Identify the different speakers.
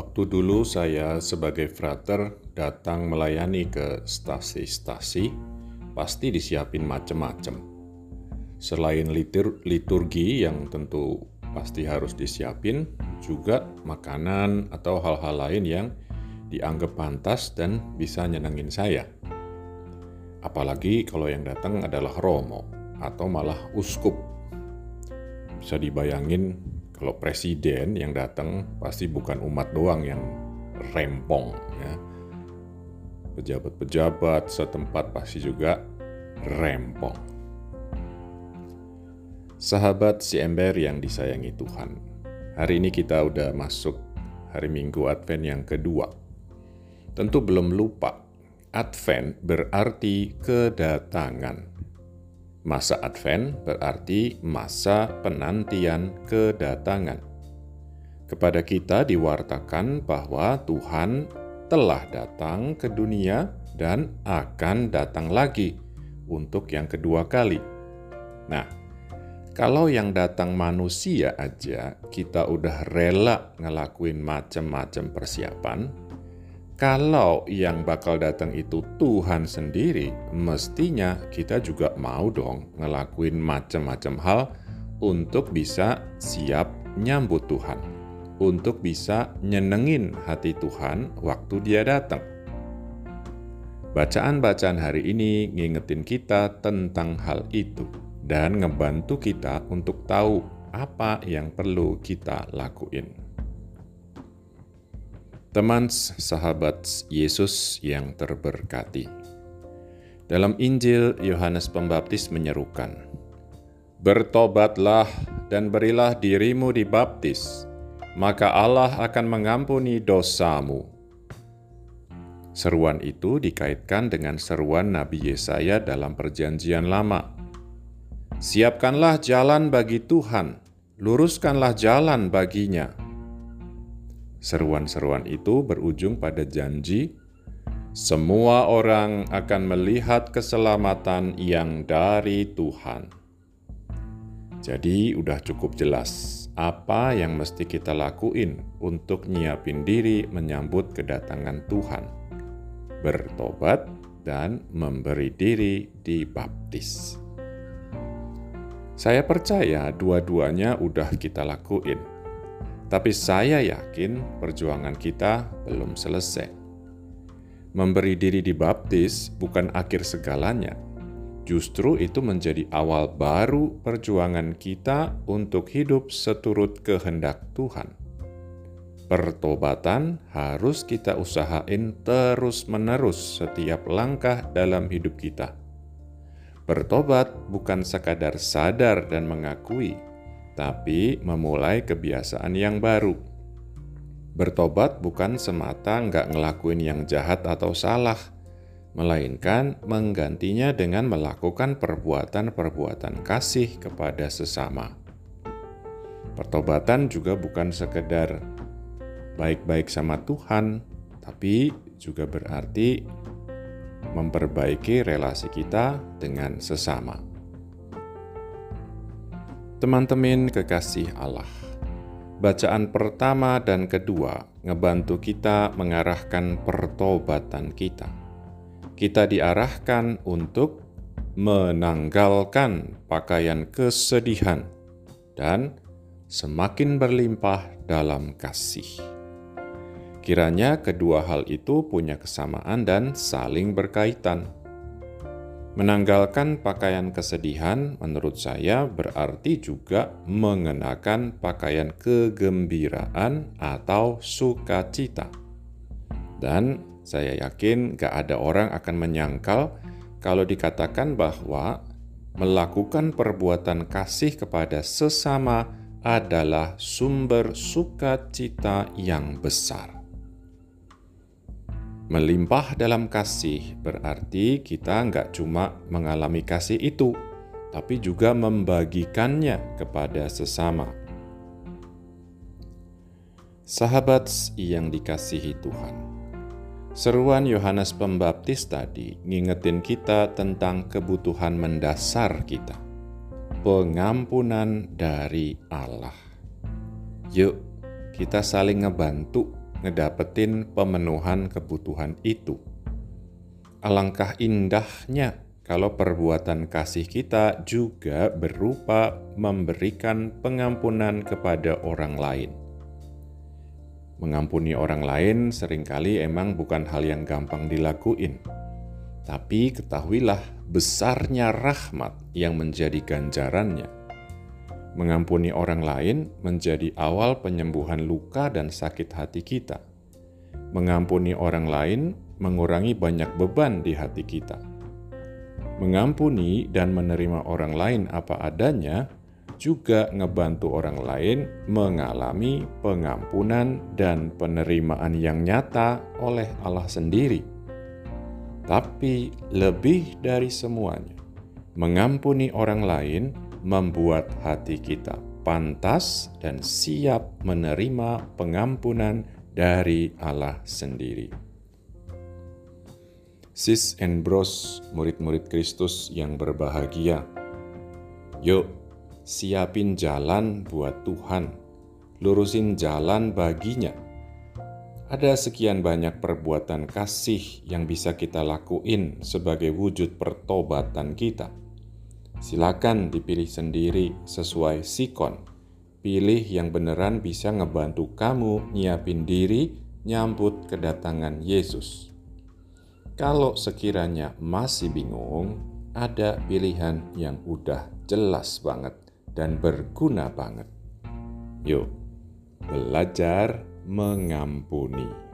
Speaker 1: Waktu dulu saya sebagai frater datang melayani ke stasi-stasi, pasti disiapin macem-macem. Selain litur liturgi yang tentu pasti harus disiapin, juga makanan atau hal-hal lain yang dianggap pantas dan bisa nyenengin saya. Apalagi kalau yang datang adalah romo atau malah uskup. Bisa dibayangin kalau presiden yang datang pasti bukan umat doang yang rempong ya. Pejabat-pejabat setempat pasti juga rempong. Sahabat si ember yang disayangi Tuhan. Hari ini kita udah masuk hari Minggu Advent yang kedua. Tentu belum lupa, Advent berarti kedatangan Masa Advent berarti masa penantian kedatangan. Kepada kita diwartakan bahwa Tuhan telah datang ke dunia dan akan datang lagi untuk yang kedua kali. Nah, kalau yang datang manusia aja kita udah rela ngelakuin macam-macam persiapan, kalau yang bakal datang itu Tuhan sendiri, mestinya kita juga mau dong ngelakuin macam-macam hal untuk bisa siap nyambut Tuhan, untuk bisa nyenengin hati Tuhan waktu Dia datang. Bacaan-bacaan hari ini ngingetin kita tentang hal itu dan ngebantu kita untuk tahu apa yang perlu kita lakuin. Teman sahabat Yesus yang terberkati. Dalam Injil Yohanes Pembaptis menyerukan, "Bertobatlah dan berilah dirimu dibaptis, maka Allah akan mengampuni dosamu." Seruan itu dikaitkan dengan seruan Nabi Yesaya dalam Perjanjian Lama. Siapkanlah jalan bagi Tuhan, luruskanlah jalan baginya Seruan-seruan itu berujung pada janji semua orang akan melihat keselamatan yang dari Tuhan. Jadi, udah cukup jelas apa yang mesti kita lakuin untuk nyiapin diri menyambut kedatangan Tuhan, bertobat, dan memberi diri dibaptis. Saya percaya dua-duanya udah kita lakuin tapi saya yakin perjuangan kita belum selesai. Memberi diri dibaptis bukan akhir segalanya. Justru itu menjadi awal baru perjuangan kita untuk hidup seturut kehendak Tuhan. Pertobatan harus kita usahain terus-menerus setiap langkah dalam hidup kita. Bertobat bukan sekadar sadar dan mengakui, tapi memulai kebiasaan yang baru. Bertobat bukan semata nggak ngelakuin yang jahat atau salah, melainkan menggantinya dengan melakukan perbuatan-perbuatan kasih kepada sesama. Pertobatan juga bukan sekedar baik-baik sama Tuhan, tapi juga berarti memperbaiki relasi kita dengan sesama. Teman-teman kekasih Allah, bacaan pertama dan kedua ngebantu kita mengarahkan pertobatan kita. Kita diarahkan untuk menanggalkan pakaian kesedihan dan semakin berlimpah dalam kasih. Kiranya kedua hal itu punya kesamaan dan saling berkaitan Menanggalkan pakaian kesedihan, menurut saya, berarti juga mengenakan pakaian kegembiraan atau sukacita. Dan saya yakin gak ada orang akan menyangkal kalau dikatakan bahwa melakukan perbuatan kasih kepada sesama adalah sumber sukacita yang besar. Melimpah dalam kasih berarti kita nggak cuma mengalami kasih itu, tapi juga membagikannya kepada sesama. Sahabat yang dikasihi Tuhan, seruan Yohanes Pembaptis tadi ngingetin kita tentang kebutuhan mendasar kita, pengampunan dari Allah. Yuk, kita saling ngebantu ngedapetin pemenuhan kebutuhan itu. Alangkah indahnya kalau perbuatan kasih kita juga berupa memberikan pengampunan kepada orang lain. Mengampuni orang lain sering kali emang bukan hal yang gampang dilakuin. Tapi ketahuilah besarnya rahmat yang menjadi ganjarannya. Mengampuni orang lain menjadi awal penyembuhan luka dan sakit hati kita. Mengampuni orang lain mengurangi banyak beban di hati kita. Mengampuni dan menerima orang lain apa adanya juga ngebantu orang lain mengalami pengampunan dan penerimaan yang nyata oleh Allah sendiri. Tapi lebih dari semuanya, mengampuni orang lain membuat hati kita pantas dan siap menerima pengampunan dari Allah sendiri. Sis and bros, murid-murid Kristus yang berbahagia. Yuk, siapin jalan buat Tuhan, lurusin jalan baginya. Ada sekian banyak perbuatan kasih yang bisa kita lakuin sebagai wujud pertobatan kita. Silakan dipilih sendiri sesuai sikon. Pilih yang beneran bisa ngebantu kamu nyiapin diri nyambut kedatangan Yesus. Kalau sekiranya masih bingung, ada pilihan yang udah jelas banget dan berguna banget. Yuk, belajar mengampuni.